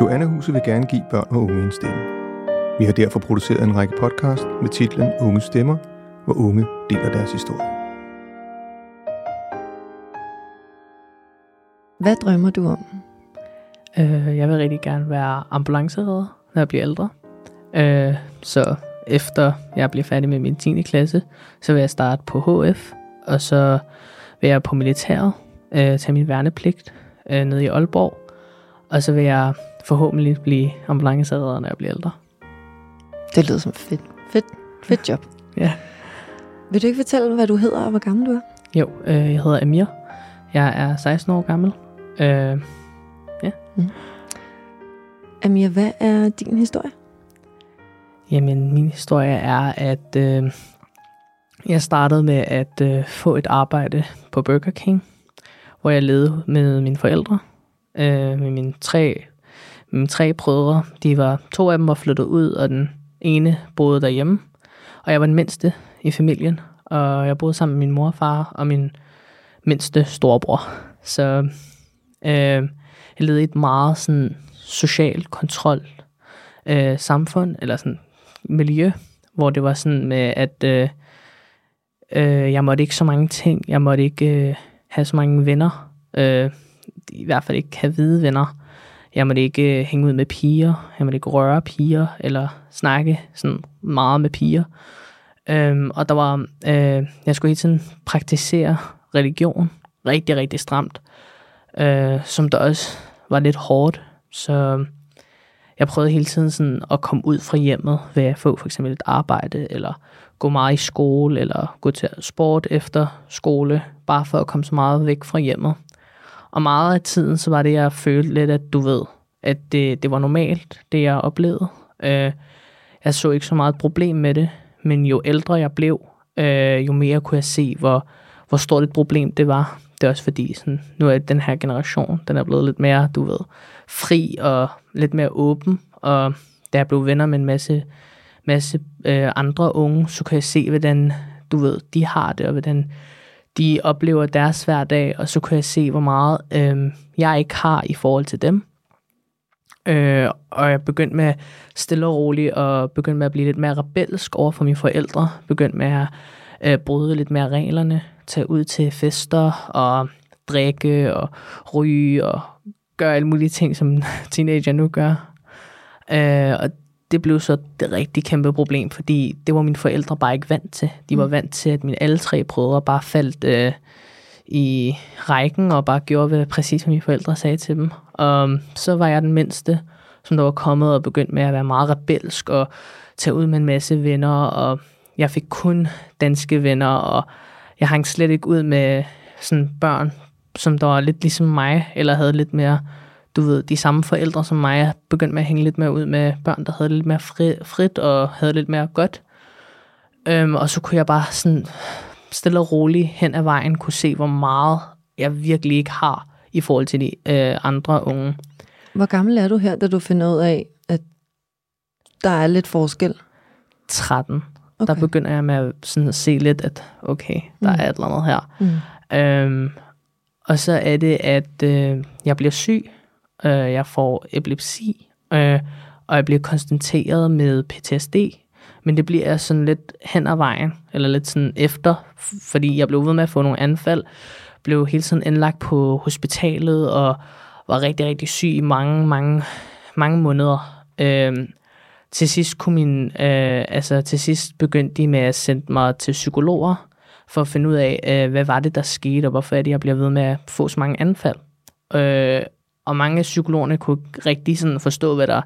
Joanna-huset vil gerne give børn og unge en stemme. Vi har derfor produceret en række podcast med titlen Unge Stemmer, hvor unge deler deres historie. Hvad drømmer du om? Øh, jeg vil rigtig gerne være ambulanceredder, når jeg bliver ældre. Øh, så efter jeg bliver færdig med min 10. klasse, så vil jeg starte på HF, og så vil jeg på militæret øh, tage min værnepligt øh, nede i Aalborg, og så vil jeg forhåbentlig blive ambulanceredder, når jeg bliver ældre. Det lyder som fedt. Fedt, fedt job. Ja. Vil du ikke fortælle, hvad du hedder og hvor gammel du er? Jo, øh, jeg hedder Amir. Jeg er 16 år gammel. Øh, Amir, hvad er din historie? Jamen, min historie er, at øh, jeg startede med at øh, få et arbejde på Burger King, hvor jeg levede med mine forældre, øh, med mine tre, tre brødre. De var, to af dem var flyttet ud, og den ene boede derhjemme. Og jeg var den mindste i familien, og jeg boede sammen med min mor og far og min mindste storebror. Så øh, jeg levede i et meget sådan, social kontrol øh, samfund, eller sådan miljø, hvor det var sådan med, at øh, øh, jeg måtte ikke så mange ting. Jeg måtte ikke øh, have så mange venner. Øh, I hvert fald ikke have hvide venner. Jeg måtte ikke øh, hænge ud med piger. Jeg måtte ikke røre piger, eller snakke sådan meget med piger. Øhm, og der var, øh, jeg skulle hele tiden praktisere religion rigtig, rigtig stramt. Øh, som der også var lidt hårdt. Så jeg prøvede hele tiden sådan at komme ud fra hjemmet ved at få for eksempel et arbejde, eller gå meget i skole, eller gå til sport efter skole, bare for at komme så meget væk fra hjemmet. Og meget af tiden, så var det, jeg følte lidt, at du ved, at det, det var normalt, det jeg oplevede. Øh, jeg så ikke så meget problem med det, men jo ældre jeg blev, øh, jo mere kunne jeg se, hvor, hvor stort et problem det var. Det er også fordi, sådan, nu er den her generation, den er blevet lidt mere, du ved, fri og lidt mere åben. Og da jeg blev venner med en masse, masse øh, andre unge, så kan jeg se, hvordan, du ved, de har det, og hvordan de oplever deres hverdag, og så kan jeg se, hvor meget øh, jeg ikke har i forhold til dem. Øh, og jeg begyndte med stille og roligt, og begyndte med at blive lidt mere rebelsk over for mine forældre. Begyndte med at øh, bryde lidt mere reglerne, tage ud til fester og drikke og ryge og gøre alle mulige ting, som teenager nu gør. Øh, og det blev så det rigtig kæmpe problem, fordi det var mine forældre bare ikke vant til. De var vant til, at mine alle tre brødre bare faldt øh, i rækken og bare gjorde, hvad præcis mine forældre sagde til dem. Og så var jeg den mindste, som der var kommet og begyndt med at være meget rebelsk og tage ud med en masse venner, og jeg fik kun danske venner, og jeg hang slet ikke ud med sådan børn, som der var lidt ligesom mig, eller havde lidt mere, du ved, de samme forældre som mig. Jeg begyndte med at hænge lidt mere ud med børn, der havde lidt mere fri, frit og havde lidt mere godt. Øhm, og så kunne jeg bare sådan stille og roligt hen ad vejen kunne se, hvor meget jeg virkelig ikke har i forhold til de øh, andre unge. Hvor gammel er du her, da du finder ud af, at der er lidt forskel? 13. Okay. Der begynder jeg med at, sådan at se lidt, at okay, der Mm. er et eller andet her. Mm. Øhm, og så er det, at øh, jeg bliver syg. Øh, jeg får epilepsi. Øh, og jeg bliver konstateret med PTSD. Men det bliver sådan lidt hen ad vejen, eller lidt sådan efter, fordi jeg blev ved med at få nogle anfald. Blev hele tiden indlagt på hospitalet, og var rigtig, rigtig syg i mange, mange, mange måneder. Øh, til sidst kunne min, øh, altså til sidst begyndte de med at sende mig til psykologer, for at finde ud af, øh, hvad var det, der skete, og hvorfor er det, jeg bliver ved med at få så mange anfald. Øh, og mange af psykologerne kunne ikke rigtig sådan forstå, hvad der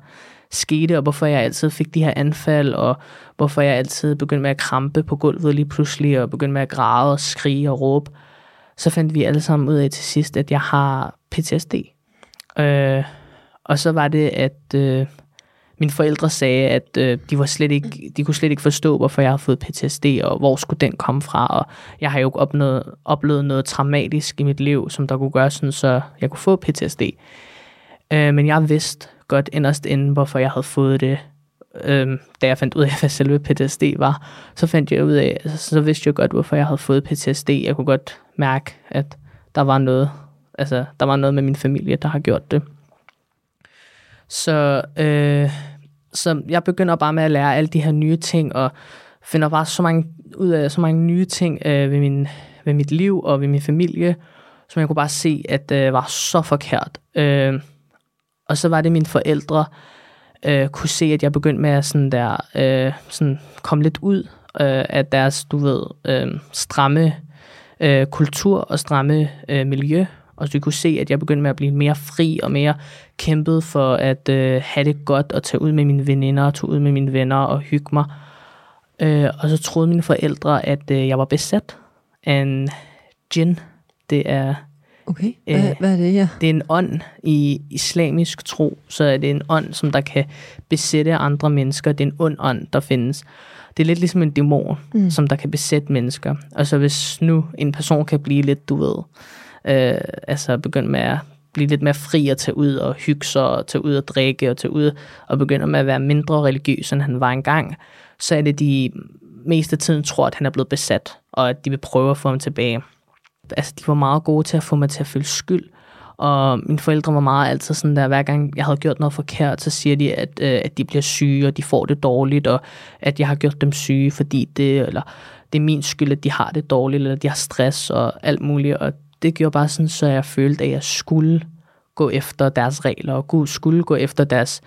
skete, og hvorfor jeg altid fik de her anfald, og hvorfor jeg altid begyndte med at krampe på gulvet lige pludselig, og begyndte med at græde og skrige og råbe. Så fandt vi alle sammen ud af til sidst, at jeg har PTSD. Øh, og så var det, at øh, mine forældre sagde, at øh, de, var slet ikke, de kunne slet ikke forstå, hvorfor jeg havde fået PTSD, og hvor skulle den komme fra. Og jeg har jo opnået, oplevet noget traumatisk i mit liv, som der kunne gøre sådan, så jeg kunne få PTSD. Øh, men jeg vidste godt inderst inden, hvorfor jeg havde fået det. Øh, da jeg fandt ud af, hvad selve PTSD var, så fandt jeg ud af, altså, så vidste jeg godt, hvorfor jeg havde fået PTSD. Jeg kunne godt mærke, at der var noget, altså, der var noget med min familie, der har gjort det. Så, øh, så jeg begynder bare med at lære alle de her nye ting, og finder bare så mange, ud af så mange nye ting øh, ved, min, ved mit liv og ved min familie, som jeg kunne bare se, at det øh, var så forkert. Øh, og så var det mine forældre, øh, kunne se, at jeg begyndte med at sådan der, øh, sådan komme lidt ud øh, af deres, du ved, øh, stramme øh, kultur og stramme øh, miljø. Og så de kunne se, at jeg begyndte med at blive mere fri og mere kæmpet for at øh, have det godt og tage ud med mine veninder og tage ud med mine venner og hygge mig. Øh, og så troede mine forældre, at øh, jeg var besat af en djinn. Det er Okay, hvad, øh, hvad er det her? Det er en ånd i islamisk tro, så er det en ånd, som der kan besætte andre mennesker. Det er en ond ånd, der findes. Det er lidt ligesom en dæmon, mm. som der kan besætte mennesker. Og så hvis nu en person kan blive lidt, du ved, øh, altså begynde med at blive lidt mere fri og tage ud og hygge sig og tage ud og drikke og tage ud og begynde med at være mindre religiøs, end han var engang, så er det de meste af tiden tror, at han er blevet besat, og at de vil prøve at få ham tilbage altså, de var meget gode til at få mig til at føle skyld. Og mine forældre var meget altid sådan der, hver gang jeg havde gjort noget forkert, så siger de, at, øh, at de bliver syge, og de får det dårligt, og at jeg har gjort dem syge, fordi det, eller det er min skyld, at de har det dårligt, eller de har stress og alt muligt. Og det gjorde bare sådan, så jeg følte, at jeg skulle gå efter deres regler, og skulle gå efter deres,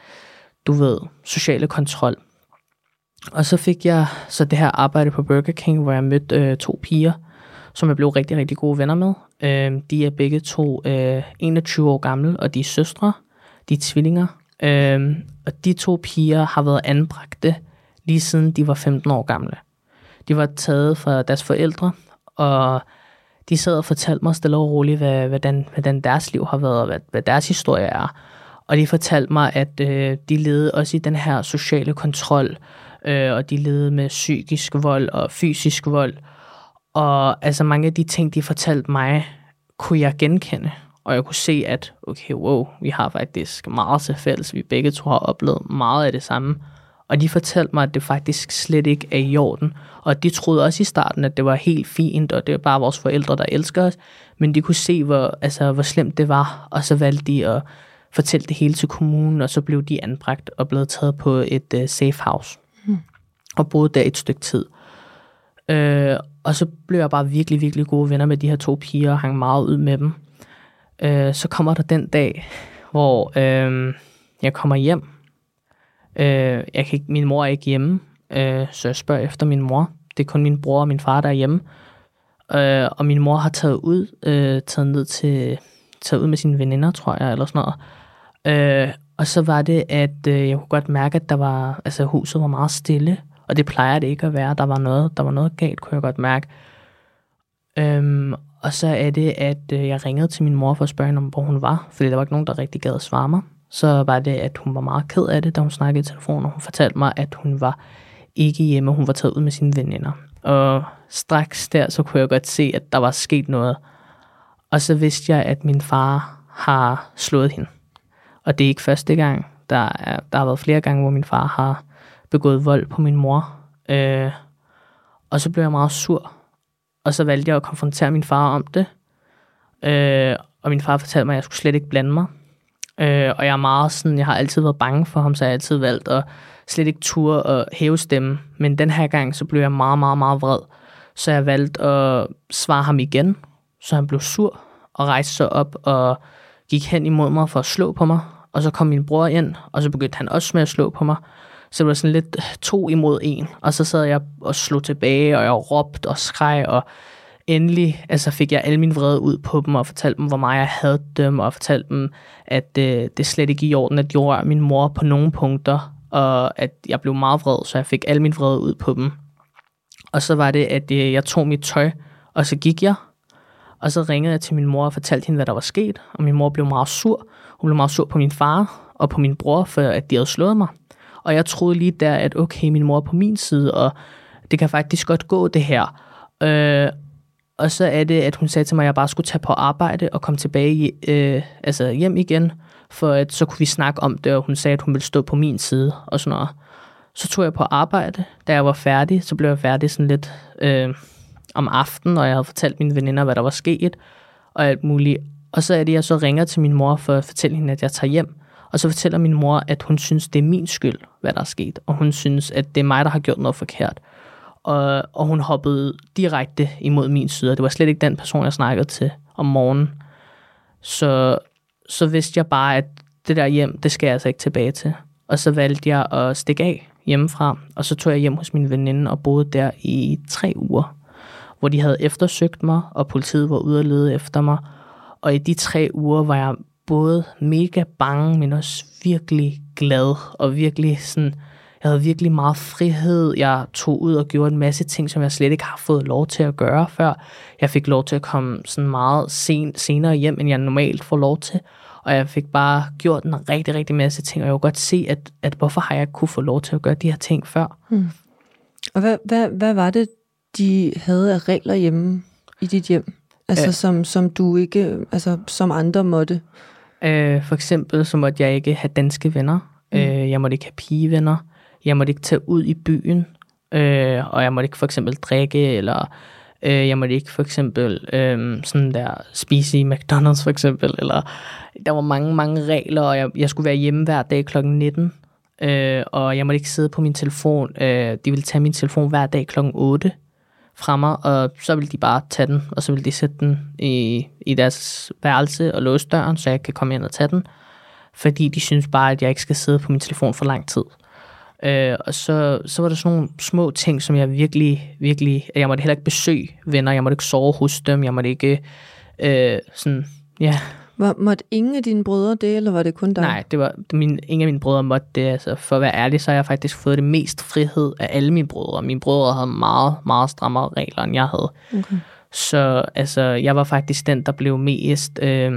du ved, sociale kontrol. Og så fik jeg så det her arbejde på Burger King, hvor jeg mødte øh, to piger, som jeg blev rigtig, rigtig gode venner med. Øh, de er begge to øh, 21 år gamle, og de er søstre. De er tvillinger. Øh, og de to piger har været anbragte lige siden de var 15 år gamle. De var taget fra deres forældre, og de sad og fortalte mig stille og roligt, hvad, hvordan, hvordan deres liv har været, og hvad, hvad deres historie er. Og de fortalte mig, at øh, de levede også i den her sociale kontrol, øh, og de levede med psykisk vold og fysisk vold. Og altså mange af de ting, de fortalte mig, kunne jeg genkende. Og jeg kunne se, at okay, wow, vi har faktisk meget til fælles. Vi begge to har oplevet meget af det samme. Og de fortalte mig, at det faktisk slet ikke er i orden. Og de troede også i starten, at det var helt fint, og det var bare vores forældre, der elsker os. Men de kunne se, hvor, altså, hvor slemt det var, og så valgte de at fortælle det hele til kommunen, og så blev de anbragt og blevet taget på et uh, safe house. Mm. Og boede der et stykke tid. Øh, og så blev jeg bare virkelig, virkelig gode venner med de her to piger og hang meget ud med dem. Øh, så kommer der den dag, hvor øh, jeg kommer hjem. Øh, jeg kan ikke, min mor er ikke hjemme, øh, så jeg spørger efter min mor. Det er kun min bror og min far, der er hjemme. Øh, og min mor har taget ud, øh, taget ned til, taget ud med sine veninder, tror jeg, eller sådan noget. Øh, og så var det, at øh, jeg kunne godt mærke, at der var, altså, huset var meget stille. Og det plejer det ikke at være. Der var noget, der var noget galt, kunne jeg godt mærke. Øhm, og så er det, at øh, jeg ringede til min mor for at spørge hende om, hvor hun var, fordi der var ikke nogen, der rigtig gad at svare mig. Så var det, at hun var meget ked af det, da hun snakkede i telefonen, og hun fortalte mig, at hun var ikke hjemme, hun var taget ud med sine veninder. Og straks der, så kunne jeg godt se, at der var sket noget. Og så vidste jeg, at min far har slået hende. Og det er ikke første gang. Der, er, der har været flere gange, hvor min far har begået vold på min mor. Øh, og så blev jeg meget sur. Og så valgte jeg at konfrontere min far om det. Øh, og min far fortalte mig, at jeg skulle slet ikke blande mig. Øh, og jeg er meget sådan, jeg har altid været bange for ham, så jeg har altid valgt at slet ikke ture at hæve stemmen. Men den her gang, så blev jeg meget, meget, meget vred. Så jeg valgte at svare ham igen, så han blev sur og rejste sig op og gik hen imod mig for at slå på mig. Og så kom min bror ind, og så begyndte han også med at slå på mig. Så det var sådan lidt to imod en. Og så sad jeg og slog tilbage, og jeg råbte og skreg, og endelig altså fik jeg al min vrede ud på dem, og fortalte dem, hvor meget jeg havde dem, og fortalte dem, at øh, det slet ikke i orden, at jeg rører min mor på nogle punkter, og at jeg blev meget vred, så jeg fik al min vrede ud på dem. Og så var det, at øh, jeg tog mit tøj, og så gik jeg, og så ringede jeg til min mor og fortalte hende, hvad der var sket, og min mor blev meget sur. Hun blev meget sur på min far og på min bror, for at de havde slået mig. Og jeg troede lige der, at okay, min mor er på min side, og det kan faktisk godt gå det her. Øh, og så er det, at hun sagde til mig, at jeg bare skulle tage på arbejde og komme tilbage øh, altså hjem igen, for at så kunne vi snakke om det, og hun sagde, at hun ville stå på min side og sådan noget. Så tog jeg på arbejde. Da jeg var færdig, så blev jeg færdig sådan lidt øh, om aftenen, og jeg havde fortalt mine veninder, hvad der var sket, og alt muligt. Og så er det, at jeg så ringer til min mor for at fortælle hende, at jeg tager hjem. Og så fortæller min mor, at hun synes, det er min skyld, hvad der er sket. Og hun synes, at det er mig, der har gjort noget forkert. Og, og hun hoppede direkte imod min side, og det var slet ikke den person, jeg snakkede til om morgenen. Så, så vidste jeg bare, at det der hjem, det skal jeg altså ikke tilbage til. Og så valgte jeg at stikke af hjemmefra, og så tog jeg hjem hos min veninde og boede der i tre uger, hvor de havde eftersøgt mig, og politiet var ude og lede efter mig. Og i de tre uger var jeg både mega bange, men også virkelig glad, og virkelig sådan, jeg havde virkelig meget frihed. Jeg tog ud og gjorde en masse ting, som jeg slet ikke har fået lov til at gøre før. Jeg fik lov til at komme sådan meget sen, senere hjem, end jeg normalt får lov til. Og jeg fik bare gjort en rigtig, rigtig masse ting, og jeg kunne godt se, at, at hvorfor har jeg ikke kunne få lov til at gøre de her ting før. Mm. Og hvad, hvad, hvad var det, de havde af regler hjemme i dit hjem? Altså Ja. som, som du ikke, altså som andre måtte? Øh, for eksempel så måtte jeg ikke have danske venner. Mm. Øh, jeg måtte ikke have pigevenner. Jeg måtte ikke tage ud i byen. Øh, og jeg måtte ikke for eksempel drikke, eller øh, jeg måtte ikke for eksempel øh, sådan der spise i McDonald's for eksempel. Eller der var mange, mange regler, og jeg, jeg skulle være hjemme hver dag kl. 19. Øh, og jeg måtte ikke sidde på min telefon. Øh, de ville tage min telefon hver dag kl. 8 fra mig, og så ville de bare tage den, og så ville de sætte den i, i deres værelse og låse døren, så jeg kan komme ind og tage den, fordi de synes bare, at jeg ikke skal sidde på min telefon for lang tid. Øh, og så, så var der sådan nogle små ting, som jeg virkelig, virkelig, jeg måtte heller ikke besøge venner, jeg måtte ikke sove hos dem, jeg måtte ikke, øh, sådan, ja, Var, måtte ingen af dine brødre det, eller var det kun dig? Nej, det var min, ingen af mine brødre måtte det. Altså, for at være ærlig, så har jeg faktisk fået det mest frihed af alle mine brødre. Mine brødre havde meget, meget strammere regler, end jeg havde. Okay. Så altså, jeg var faktisk den, der blev mest øh,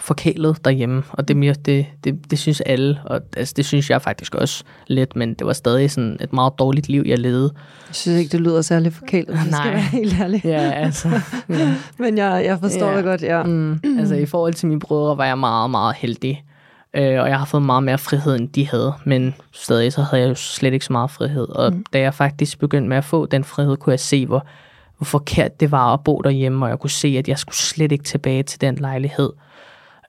forkælet derhjemme. Og det, mere- det, det, det synes alle, og altså, det synes jeg faktisk også lidt, men det var stadig sådan et meget dårligt liv, jeg levede. Jeg synes ikke, det lyder særlig forkælet, hvis jeg skal Nej. være helt ærlig. Ja, altså. Ja. Men jeg, jeg forstår Ja. det godt, ja. Mm, altså i forhold til mine brødre var jeg meget, meget heldig. Øh, og jeg har fået meget mere frihed, end de havde. Men stadig så havde jeg jo slet ikke så meget frihed. Og mm. da jeg faktisk begyndte med at få den frihed, kunne jeg se, hvor, hvor forkert det var at bo derhjemme. Og jeg kunne se, at jeg skulle slet ikke tilbage til den lejlighed.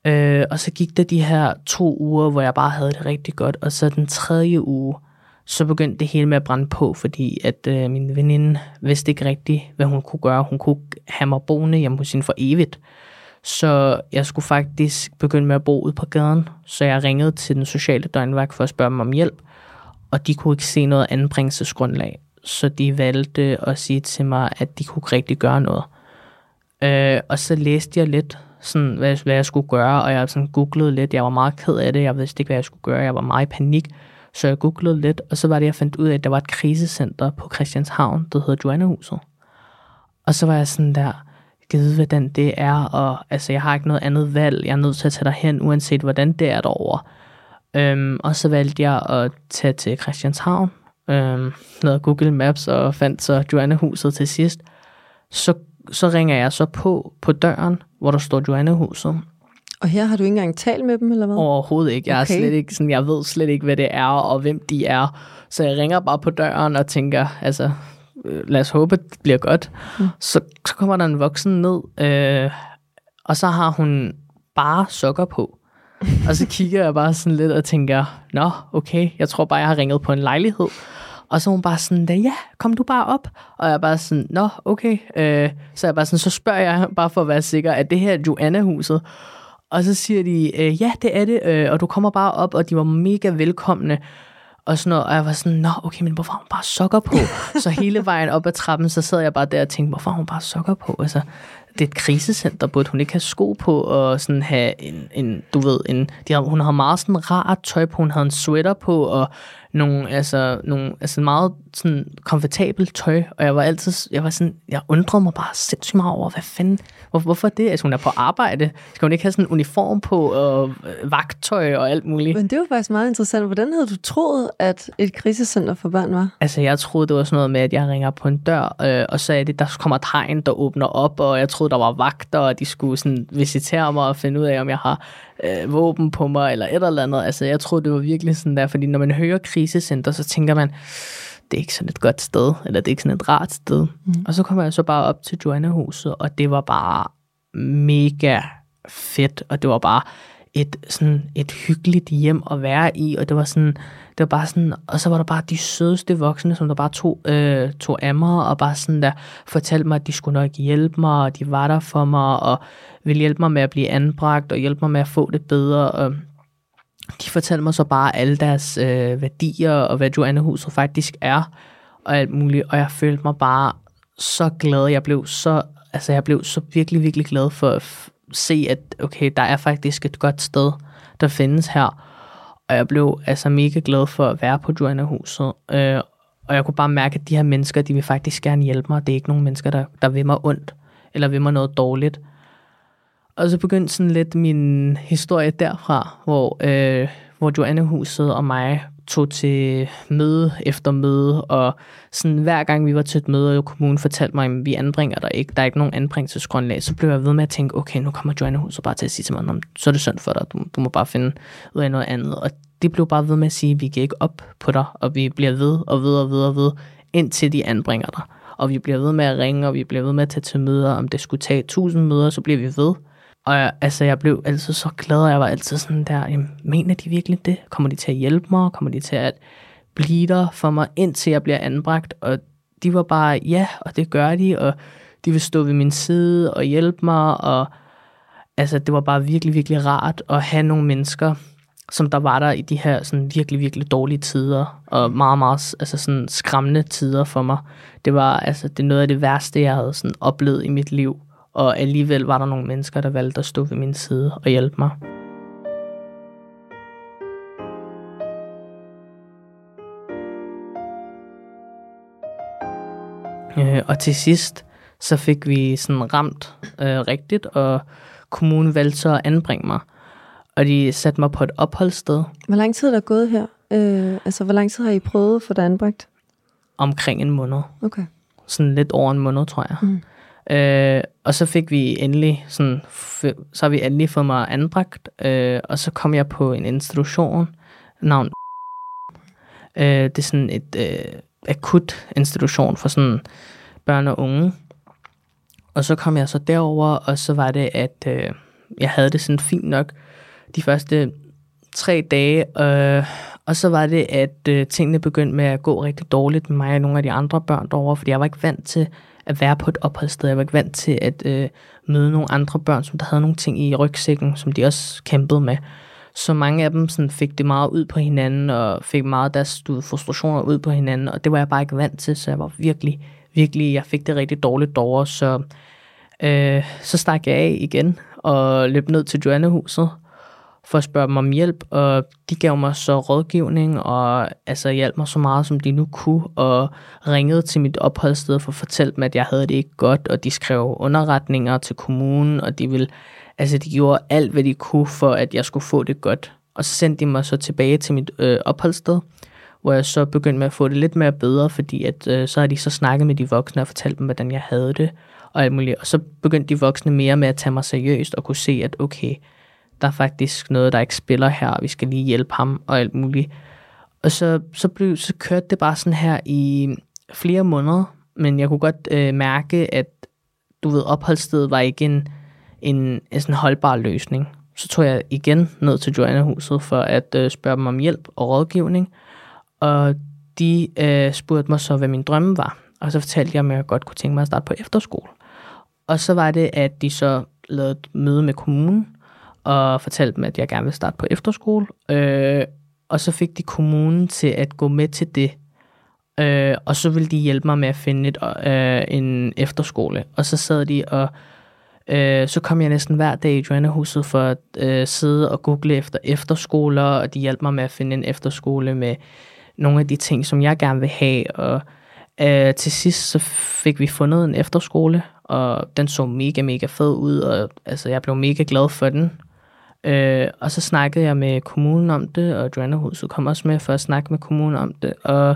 Øh, og så gik der de her to uger, hvor jeg bare havde det rigtig godt. Og så den tredje uge, så begyndte det hele med at brænde på, fordi at øh, min veninde vidste ikke rigtigt, hvad hun kunne gøre. Hun kunne have mig boende hjemme hos hende for evigt. Så jeg skulle faktisk begynde med at bo ude på gaden. Så jeg ringede til den sociale døgnvagt for at spørge dem om hjælp. Og de kunne ikke se noget anbringelsesgrundlag. Så de valgte at sige til mig, at de kunne ikke rigtig gøre noget. Øh, og så læste jeg lidt, sådan, hvad, hvad jeg skulle gøre, og jeg sådan googlede lidt. Jeg var meget ked af det, jeg vidste ikke, hvad jeg skulle gøre. Jeg var meget i panik, så jeg googlede lidt, og så var det, jeg fandt ud af, at der var et krisecenter på Christianshavn, der hedder Joannehuset. Og så var jeg sådan der, givet hvordan det er, og altså, jeg har ikke noget andet valg. Jeg er nødt til at tage derhen, uanset hvordan det er derovre. Øhm, og så valgte jeg at tage til Christianshavn, øhm, lavede Google Maps og fandt så Joannehuset til sidst. Så, så ringer jeg så på på døren, hvor der står Joannehuset. Og her har du ikke engang talt med dem, eller hvad? Overhovedet ikke. Jeg, okay. er slet ikke sådan, jeg ved slet ikke, hvad det er, og hvem de er. Så jeg ringer bare på døren og tænker, altså, øh, lad os håbe, det bliver godt. Mm. Så, så kommer der en voksen ned, øh, og så har hun bare sokker på. og så kigger jeg bare sådan lidt og tænker, nå, okay, jeg tror bare, jeg har ringet på en lejlighed. Og så er hun bare sådan, ja, kom du bare op. Og jeg er bare sådan, nå, okay. Øh, så jeg bare sådan, så spørger jeg bare for at være sikker, at det her er Joanna-huset. Og så siger de, øh, ja, det er det, øh, og du kommer bare op, og de var mega velkomne. Og, sådan noget, og jeg var sådan, nå, okay, men hvorfor har hun bare sokker på? så hele vejen op ad trappen, så sad jeg bare der og tænkte, hvorfor har hun bare sokker på? Altså, det er et krisecenter, burde hun ikke have sko på, og sådan have en, en du ved, en, de har, hun har meget sådan rart tøj på, hun havde en sweater på, og nogle, altså, nogle, altså meget sådan komfortabelt tøj, og jeg var altid, jeg var sådan, jeg undrede mig bare sindssygt meget over, hvad fanden, hvor, hvorfor det? Altså, hun er på arbejde, skal hun ikke have sådan en uniform på, og øh, vagttøj og alt muligt? Men det var faktisk meget interessant. Hvordan havde du troet, at et krisecenter for børn var? Altså, jeg troede, det var sådan noget med, at jeg ringer på en dør, øh, og så er det, der kommer et hegn, der åbner op, og jeg troede, der var vagter, og de skulle sådan visitere mig og finde ud af, om jeg har øh, våben på mig, eller et eller andet. Altså, jeg troede, det var virkelig sådan der, fordi når man hører krisecenter, så tænker man, det er ikke sådan et godt sted, eller det er ikke sådan et rart sted. Mm. Og så kommer jeg så bare op til Joanna-huset, og det var bare mega fedt, og det var bare et, sådan et hyggeligt hjem at være i, og det var sådan, det var bare sådan, og så var der bare de sødeste voksne, som der bare tog, øh, tog af mig, og bare sådan der fortalte mig, at de skulle nok hjælpe mig, og de var der for mig, og ville hjælpe mig med at blive anbragt, og hjælpe mig med at få det bedre, og de fortalte mig så bare alle deres øh, værdier, og hvad Joannehuset faktisk er, og alt muligt, og jeg følte mig bare så glad, jeg blev så, altså jeg blev så virkelig, virkelig glad for se, at okay, der er faktisk et godt sted, der findes her, og jeg blev altså mega glad for at være på Joanna-huset. Øh, og jeg kunne bare mærke, at de her mennesker, de vil faktisk gerne hjælpe mig. Det er ikke nogen mennesker, der, der vil mig ondt, eller vil mig noget dårligt. Og så begyndte sådan lidt min historie derfra, hvor, øh, hvor Joanne-huset og mig tog til møde efter møde, og sådan hver gang vi var til et møde, og kommunen fortalte mig, at vi anbringer der ikke, der er ikke nogen anbringelsesgrundlag, så blev jeg ved med at tænke, okay, nu kommer Joanna Hus og bare til at sige til mig, så er det synd for dig, du, du må bare finde ud af noget andet. Og det blev bare ved med at sige, at vi gik ikke op på dig, og vi bliver ved og ved og ved og ved, indtil de anbringer dig. Og vi bliver ved med at ringe, og vi bliver ved med at tage til møder. Om det skulle tage 1000 møder, så bliver vi ved. Og jeg, altså, jeg blev altid så glad, og jeg var altid sådan der, jamen, mener de virkelig det? Kommer de til at hjælpe mig? Kommer de til at blive der for mig, indtil jeg bliver anbragt? Og de var bare, ja, og det gør de, og de vil stå ved min side og hjælpe mig, og altså, det var bare virkelig, virkelig rart at have nogle mennesker, som der var der i de her sådan virkelig, virkelig dårlige tider, og meget, meget altså sådan skræmmende tider for mig. Det var altså det er noget af det værste, jeg havde sådan oplevet i mit liv og alligevel var der nogle mennesker, der valgte at stå ved min side og hjælpe mig. Øh, og til sidst, så fik vi sådan ramt øh, rigtigt, og kommunen valgte så at anbringe mig. Og de satte mig på et opholdssted. Hvor lang tid er der gået her? Øh, altså, hvor lang tid har I prøvet at få dig anbragt? Omkring en måned. Okay. Sådan lidt over en måned, tror jeg. Mm. Øh, og så fik vi endelig, sådan, så har vi endelig fået mig anbragt, øh, og så kom jeg på en institution, navn øh, det er sådan et øh, akut institution for sådan børn og unge. Og så kom jeg så derover, og så var det, at øh, jeg havde det sådan fint nok de første tre dage, øh, og så var det, at øh, tingene begyndte med at gå rigtig dårligt med mig og nogle af de andre børn derovre, fordi jeg var ikke vant til at være på et opholdssted. Jeg var ikke vant til at øh, møde nogle andre børn, som der havde nogle ting i rygsækken, som de også kæmpede med. Så mange af dem sådan, fik det meget ud på hinanden, og fik meget af deres frustrationer ud på hinanden, og det var jeg bare ikke vant til, så jeg var virkelig, virkelig, jeg fik det rigtig dårligt dårligt, så, øh, så stak jeg af igen, og løb ned til Joannehuset, for at spørge dem om hjælp, og de gav mig så rådgivning, og altså hjalp mig så meget, som de nu kunne, og ringede til mit opholdssted for at fortælle dem, at jeg havde det ikke godt, og de skrev underretninger til kommunen, og de ville, altså de gjorde alt, hvad de kunne, for at jeg skulle få det godt. Og så sendte de mig så tilbage til mit øh, opholdssted, hvor jeg så begyndte med at få det lidt mere bedre, fordi at, øh, så har de så snakket med de voksne og fortalt dem, hvordan jeg havde det, og alt muligt. Og så begyndte de voksne mere med at tage mig seriøst og kunne se, at okay, der er faktisk noget, der ikke spiller her, og vi skal lige hjælpe ham og alt muligt. Og så, så, blev, så kørte det bare sådan her i flere måneder, men jeg kunne godt øh, mærke, at du ved, opholdsstedet var ikke en, en, en sådan holdbar løsning. Så tog jeg igen ned til Joanna-huset for at øh, spørge dem om hjælp og rådgivning, og de øh, spurgte mig så, hvad min drømme var. Og så fortalte jeg, om jeg godt kunne tænke mig at starte på efterskole. Og så var det, at de så lavede et møde med kommunen, og fortalte dem, at jeg gerne vil starte på efterskole. Øh, og så fik de kommunen til at gå med til det. Øh, og så ville de hjælpe mig med at finde et, øh, en efterskole. Og så sad de og... Øh, så kom jeg næsten hver dag i Joanna-huset for at øh, sidde og google efter efterskoler, og de hjalp mig med at finde en efterskole med nogle af de ting, som jeg gerne vil have. Og øh, til sidst så fik vi fundet en efterskole, og den så mega, mega fed ud, og altså, jeg blev mega glad for den. Øh, og så snakkede jeg med kommunen om det, og Joanna Huset kom også med for at snakke med kommunen om det, og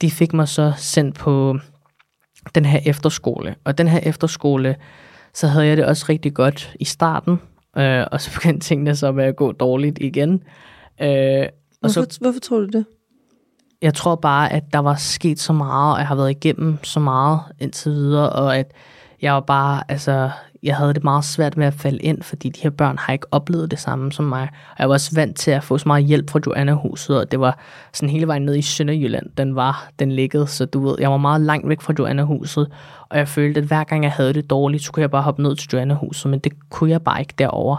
de fik mig så sendt på den her efterskole. Og den her efterskole, så havde jeg det også rigtig godt i starten, øh, og så begyndte tingene så med at gå dårligt igen. Øh, og hvorfor, så, hvorfor tror du det? Jeg tror bare, at der var sket så meget, og jeg har været igennem så meget indtil videre, og at jeg var bare, altså, jeg havde det meget svært med at falde ind, fordi de her børn har ikke oplevet det samme som mig. Og jeg var også vant til at få så meget hjælp fra Joanna-huset, og det var sådan hele vejen ned i Sønderjylland, den var, den liggede, så du ved, jeg var meget langt væk fra Joanna-huset, og jeg følte, at hver gang jeg havde det dårligt, så kunne jeg bare hoppe ned til Joanna-huset, men det kunne jeg bare ikke derover.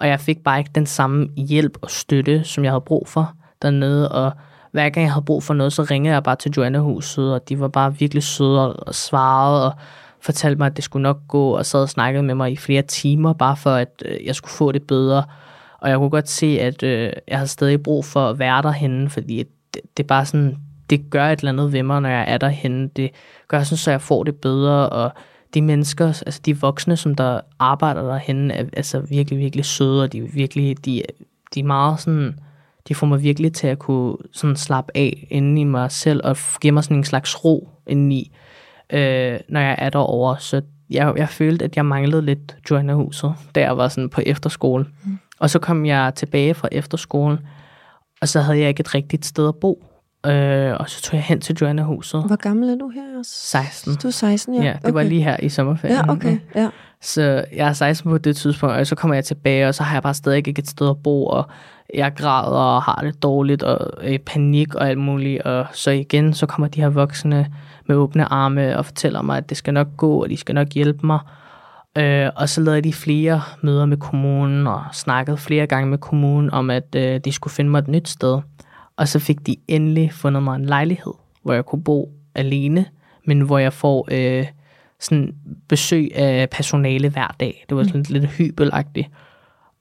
Og jeg fik bare ikke den samme hjælp og støtte, som jeg havde brug for dernede, og hver gang jeg havde brug for noget, så ringede jeg bare til Joanna-huset, og de var bare virkelig søde og svarede, og fortalte mig, at det skulle nok gå, og sad og snakkede med mig i flere timer, bare for at øh, jeg skulle få det bedre. Og jeg kunne godt se, at øh, jeg havde stadig brug for at være derhenne, fordi det, det er bare sådan, det gør et eller andet ved mig, når jeg er derhenne. Det gør sådan, så jeg får det bedre, og de mennesker, altså de voksne, som der arbejder derhenne, er altså virkelig, virkelig søde, og de er virkelig, de, de er meget sådan, de får mig virkelig til at kunne sådan slappe af inde i mig selv, og give mig sådan en slags ro indeni, øh, når jeg er derovre. Så jeg, jeg følte, at jeg manglede lidt Joanna-huset, da jeg var sådan på efterskole. Mm. Og så kom jeg tilbage fra efterskolen, og så havde jeg ikke et rigtigt sted at bo. Øh, og så tog jeg hen til Joanna-huset. Hvor gammel er du her også? 16. Du er 16, ja. Ja, det okay. var lige her i sommerferien. Ja, okay. Ja. Så jeg er 16 på det tidspunkt, og så kommer jeg tilbage, og så har jeg bare stadig ikke et sted at bo, og jeg græder og har det dårligt, og øh, i panik og alt muligt. Og så igen, så kommer de her voksne med åbne arme og fortæller mig, at det skal nok gå, og de skal nok hjælpe mig. Øh, og så lavede de flere møder med kommunen, og snakkede flere gange med kommunen om, at øh, de skulle finde mig et nyt sted. Og så fik de endelig fundet mig en lejlighed, hvor jeg kunne bo alene, men hvor jeg får øh, sådan besøg af personale hver dag. Det var sådan lidt hybelagtigt.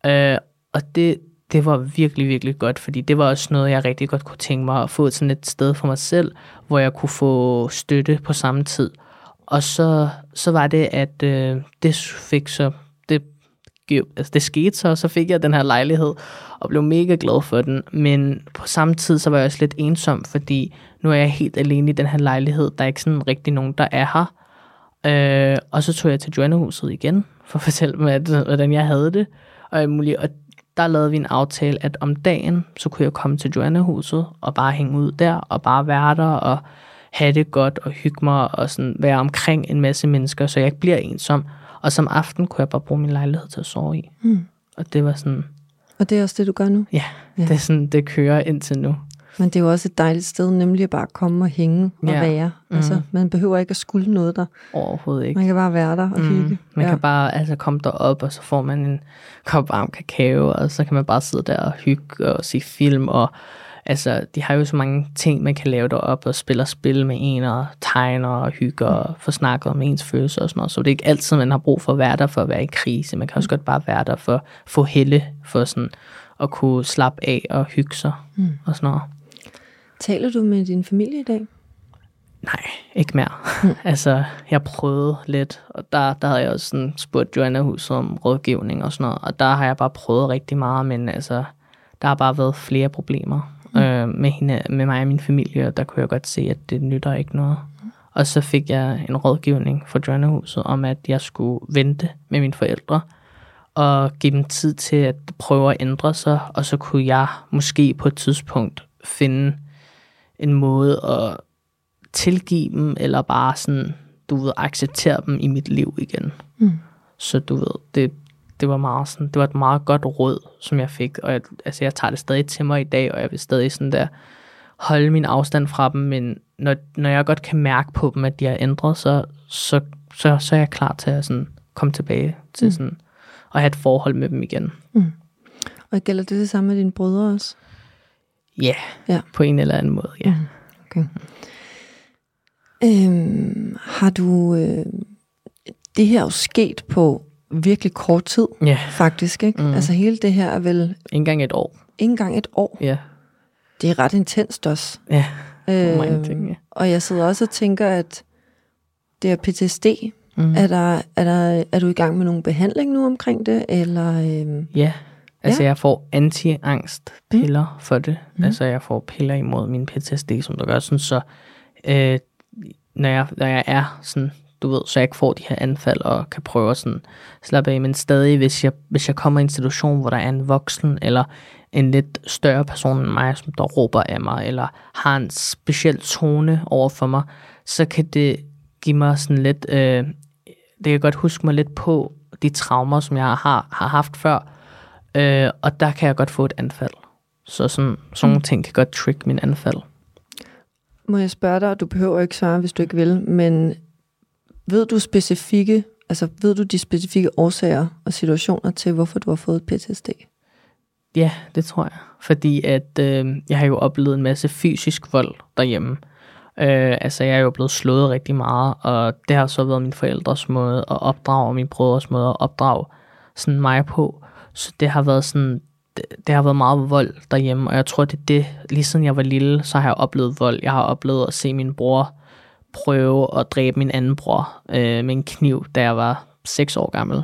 Øh, og det, det var virkelig, virkelig godt, fordi det var også noget, jeg rigtig godt kunne tænke mig at få sådan et sted for mig selv, hvor jeg kunne få støtte på samme tid. Og så, så var det, at øh, det fik så, det, altså det skete så, og så fik jeg den her lejlighed, og blev mega glad for den. Men på samme tid, så var jeg også lidt ensom, fordi nu er jeg helt alene i den her lejlighed. Der er ikke sådan rigtig nogen, der er her. Øh, og så tog jeg til Joanna-huset igen, for at fortælle dem, at, hvordan jeg havde det. Og, og der lavede vi en aftale, at om dagen, så kunne jeg komme til Joanna-huset og bare hænge ud der, og bare være der, og have det godt, og hygge mig, og sådan være omkring en masse mennesker, så jeg ikke bliver ensom. Og som aften kunne jeg bare bruge min lejlighed til at sove i. Mm. Og det var sådan, Og det er også det, du gør nu? ja, Ja. det er sådan, det kører indtil nu. Men det er jo også et dejligt sted, nemlig at bare komme og hænge og Ja. være. Altså, Mhm. man behøver ikke at skulle noget der. Overhovedet ikke. Man kan bare være der og hygge. Mm, man ja. kan bare altså, komme derop, og så får man en kop varm kakao, og så kan man bare sidde der og hygge og se film, og altså, de har jo så mange ting, man kan lave derop, og spille spil med en, og tegner og hygge, og få snakket om ens følelser og sådan noget. Så det er ikke altid, man har brug for at være der for at være i krise. Man kan også godt bare være der for at få helle, for sådan at kunne slappe af og hygge sig Mm. og sådan noget. Taler du med din familie i dag? Nej, ikke mere. altså, jeg prøvede lidt, og der, der havde jeg også sådan spurgt Joanna Hus om rådgivning og sådan noget, og der har jeg bare prøvet rigtig meget, men altså, der har bare været flere problemer mm. øh, med, hende, med mig og min familie, og der kunne jeg godt se, at det nytter ikke noget. Og så fik jeg en rådgivning fra Joanna Huset om, at jeg skulle vente med mine forældre, og give dem tid til at prøve at ændre sig, og så kunne jeg måske på et tidspunkt finde en måde at tilgive dem, eller bare sådan, du ved, acceptere dem i mit liv igen. Mm. Så du ved, det, det var meget sådan, det var et meget godt råd, som jeg fik, og jeg, altså jeg tager det stadig til mig i dag, og jeg vil stadig sådan der holde min afstand fra dem, men når, når jeg godt kan mærke på dem, at de har ændret sig, så, så, så er jeg klar til at sådan komme tilbage til Mm. sådan, at have et forhold med dem igen. Og gælder det det samme med dine brødre også? Ja, Ja. på en eller anden måde, ja. Okay. Øhm, har du... Øh, det her er jo sket på virkelig kort tid, Ja, faktisk. Ikke? Mm. Mm. Altså hele det her er vel ikke engang et år. ikke engang et år. Ja, Det er ret intenst også. ja. Øhm, mange ting, ja. Og jeg sidder også og tænker, at det er PTSD. Mm. Mm. Er, der, er, der, er du i gang med nogen behandling nu omkring det? Eller, øhm, Ja, altså ja. jeg får anti-angst-piller mm. for det. Mm. Altså jeg får piller imod min PTSD, som der gør sådan, så øh, når, jeg, når jeg er sådan, du ved, så jeg ikke får de her anfald og kan prøve at sådan slappe af, men stadig, hvis jeg, hvis jeg kommer i en situation, hvor der er en voksen eller en lidt større person end mig, som der råber af mig, eller har en speciel tone over for mig, så kan det give mig sådan lidt, øh, det kan godt huske mig lidt på de traumer, som jeg har, har haft før, øh, og der kan jeg godt få et anfald. Så sådan, sådan nogle ting kan godt trick min anfald. Må jeg spørge dig, og du behøver ikke svare, hvis du ikke vil, men ved du specifikke, altså ved du de specifikke årsager og situationer til, hvorfor du har fået PTSD? Ja, det tror jeg. Fordi at øh, jeg har jo oplevet en masse fysisk vold derhjemme. Øh, altså, jeg er jo blevet slået rigtig meget, og det har så været min forældres måde at opdrage, og min brødres måde at opdrage sådan mig på. Så det har været sådan, det, det har været meget vold derhjemme, og jeg tror, det er det, lige siden jeg var lille, så har jeg oplevet vold. Jeg har oplevet at se min bror prøve at dræbe min anden bror øh, med en kniv, da jeg var 6 år gammel.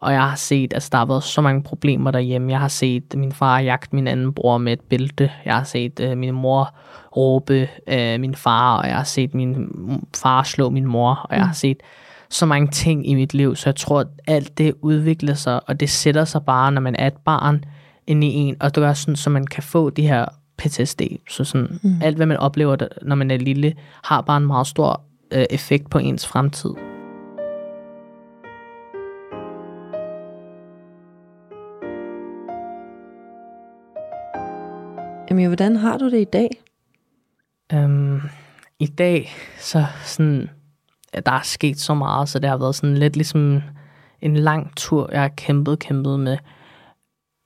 Og jeg har set, at altså, der har været så mange problemer derhjemme. Jeg har set min far jagte min anden bror med et bælte. Jeg har set øh, min mor råbe øh, min far, og jeg har set min far slå min mor, og jeg har set så mange ting i mit liv, så jeg tror, at alt det udvikler sig, og det sætter sig bare, når man er et barn ind i en, og det gør sådan, så man kan få de her PTSD. Så sådan, mm. alt, hvad man oplever, når man er lille, har bare en meget stor øh, effekt på ens fremtid. Jamen, hvordan har du det i dag? Um, I dag, så sådan, der er sket så meget, så det har været sådan lidt ligesom en lang tur, jeg har kæmpet, kæmpet med.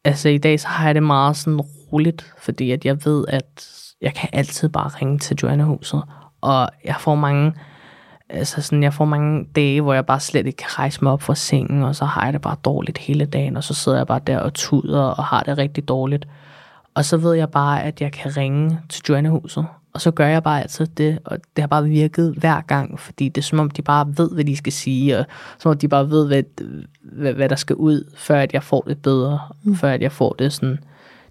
Altså i dag, så har jeg det meget sådan roligt, fordi at jeg ved, at jeg kan altid bare ringe til Joanna-huset, og jeg får mange, altså sådan, jeg får mange dage, hvor jeg bare slet ikke kan rejse mig op fra sengen, og så har jeg det bare dårligt hele dagen, og så sidder jeg bare der og tuder og har det rigtig dårligt. Og så ved jeg bare, at jeg kan ringe til Joanna-huset, og så gør jeg bare altid det, og det har bare virket hver gang, fordi det er som om, de bare ved, hvad de skal sige, og som om de bare ved, hvad, hvad, hvad der skal ud, før at jeg får det bedre, mm. før at jeg får det sådan.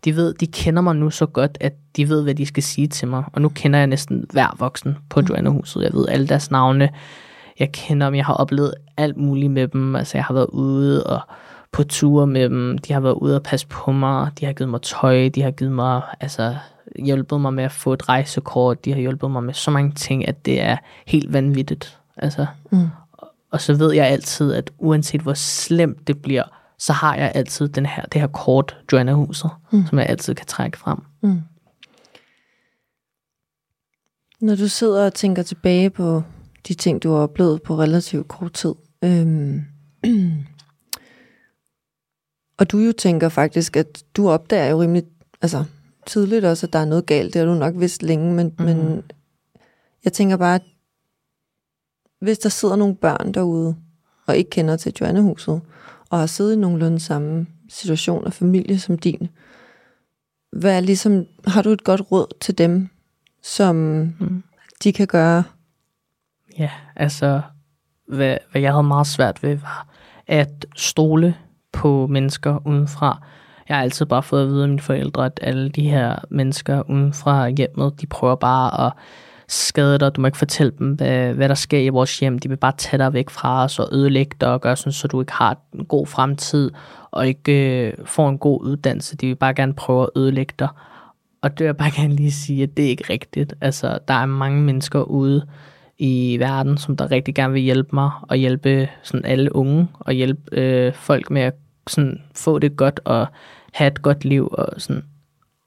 De ved, de kender mig nu så godt, at de ved, hvad de skal sige til mig, og nu kender jeg næsten hver voksen på mm. Joanna-huset. Jeg ved alle deres navne, jeg kender dem, jeg har oplevet alt muligt med dem, altså jeg har været ude og på ture med dem, de har været ude og passe på mig, de har givet mig tøj, de har givet mig altså hjulpet mig med at få et rejsekort, de har hjulpet mig med så mange ting, at det er helt vanvittigt. Altså. Mm. Og så ved jeg altid, at uanset hvor slemt det bliver, så har jeg altid den her, det her kort, Joanna Huset, mm. som jeg altid kan trække frem. Mm. Når du sidder og tænker tilbage på de ting, du har oplevet på relativt kort tid, øhm, og du jo tænker faktisk, at du opdager jo rimelig, altså tidligt også, at der er noget galt. Det har du nok vidst længe, men, mm. men jeg tænker bare, at hvis der sidder nogle børn derude, og ikke kender til Joannehuset, og har siddet i nogenlunde samme situation og familie som din, hvad ligesom, har du et godt råd til dem, som mm. de kan gøre? Ja, altså, hvad, hvad jeg havde meget svært ved, var at stole på mennesker udenfra, jeg har altid bare fået at vide af mine forældre, at alle de her mennesker uden fra hjemmet, de prøver bare at skade dig. Du må ikke fortælle dem, hvad, hvad der sker i vores hjem. De vil bare tage dig væk fra os og ødelægge dig og gøre sådan, så du ikke har en god fremtid og ikke øh, får en god uddannelse. De vil bare gerne prøve at ødelægge dig. Og det vil jeg bare gerne lige sige, at det er ikke rigtigt. Altså, der er mange mennesker ude i verden, som der rigtig gerne vil hjælpe mig og hjælpe sådan alle unge og hjælpe øh, folk med at sådan, få det godt og have et godt liv. Og sådan,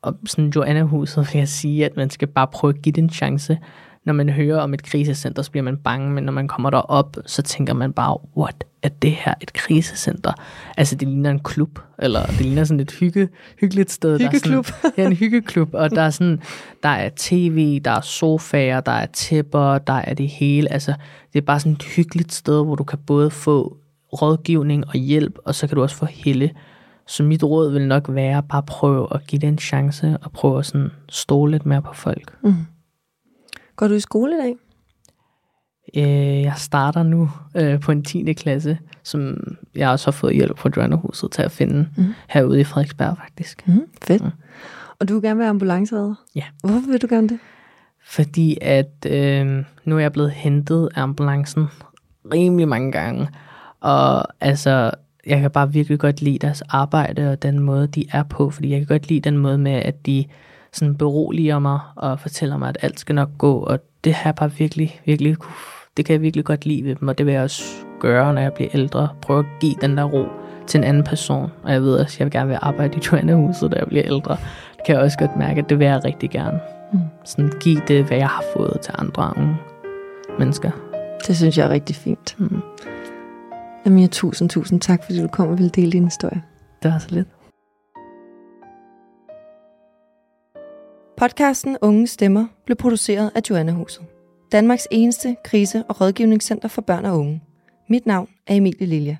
og sådan Joanna-huset vil jeg sige, at man skal bare prøve at give det en chance. Når man hører om et krisecenter, så bliver man bange, men når man kommer derop, så tænker man bare, what, er det her et krisecenter? Altså, det ligner en klub, eller det ligner sådan et hygge, hyggeligt sted. Hyggeklub. Der er sådan, ja, en hyggeklub, og der er sådan, der er tv, der er sofaer, der er tæpper, der er det hele. Altså, det er bare sådan et hyggeligt sted, hvor du kan både få rådgivning og hjælp, og så kan du også få helle. Så mit råd vil nok være, bare prøve at give det en chance, og prøve at sådan stole lidt mere på folk. Mm. Går du i skole i dag? Øh, jeg starter nu øh, på en 10. klasse, som jeg også har fået hjælp fra Drønnerhuset til at finde mm. herude i Frederiksberg faktisk. Mm, fedt. Mm. Og du vil gerne være ambulanceredder? Ja. Hvorfor vil du gerne det? Fordi at øh, nu er jeg blevet hentet af ambulancen rimelig mange gange, og altså, jeg kan bare virkelig godt lide deres arbejde og den måde, de er på, fordi jeg kan godt lide den måde med, at de sådan beroliger mig og fortæller mig, at alt skal nok gå, og det har jeg bare virkelig, virkelig, det kan jeg virkelig godt lide ved dem, og det vil jeg også gøre, når jeg bliver ældre. Prøve at give den der ro til en anden person. Og jeg ved også, at jeg vil gerne vil arbejde i Joanna-huset, når jeg bliver ældre. Det kan jeg også godt mærke, at det vil jeg rigtig gerne. Mm. Sådan give det, hvad jeg har fået til andre unge mennesker. Det synes jeg er rigtig fint. Mm. Jamen, tusind, tusind tak, fordi du kom og ville dele din historie. Det var så lidt. Podcasten Unge Stemmer blev produceret af Joanna Huset. Danmarks eneste krise- og rådgivningscenter for børn og unge. Mit navn er Emilie Lilja.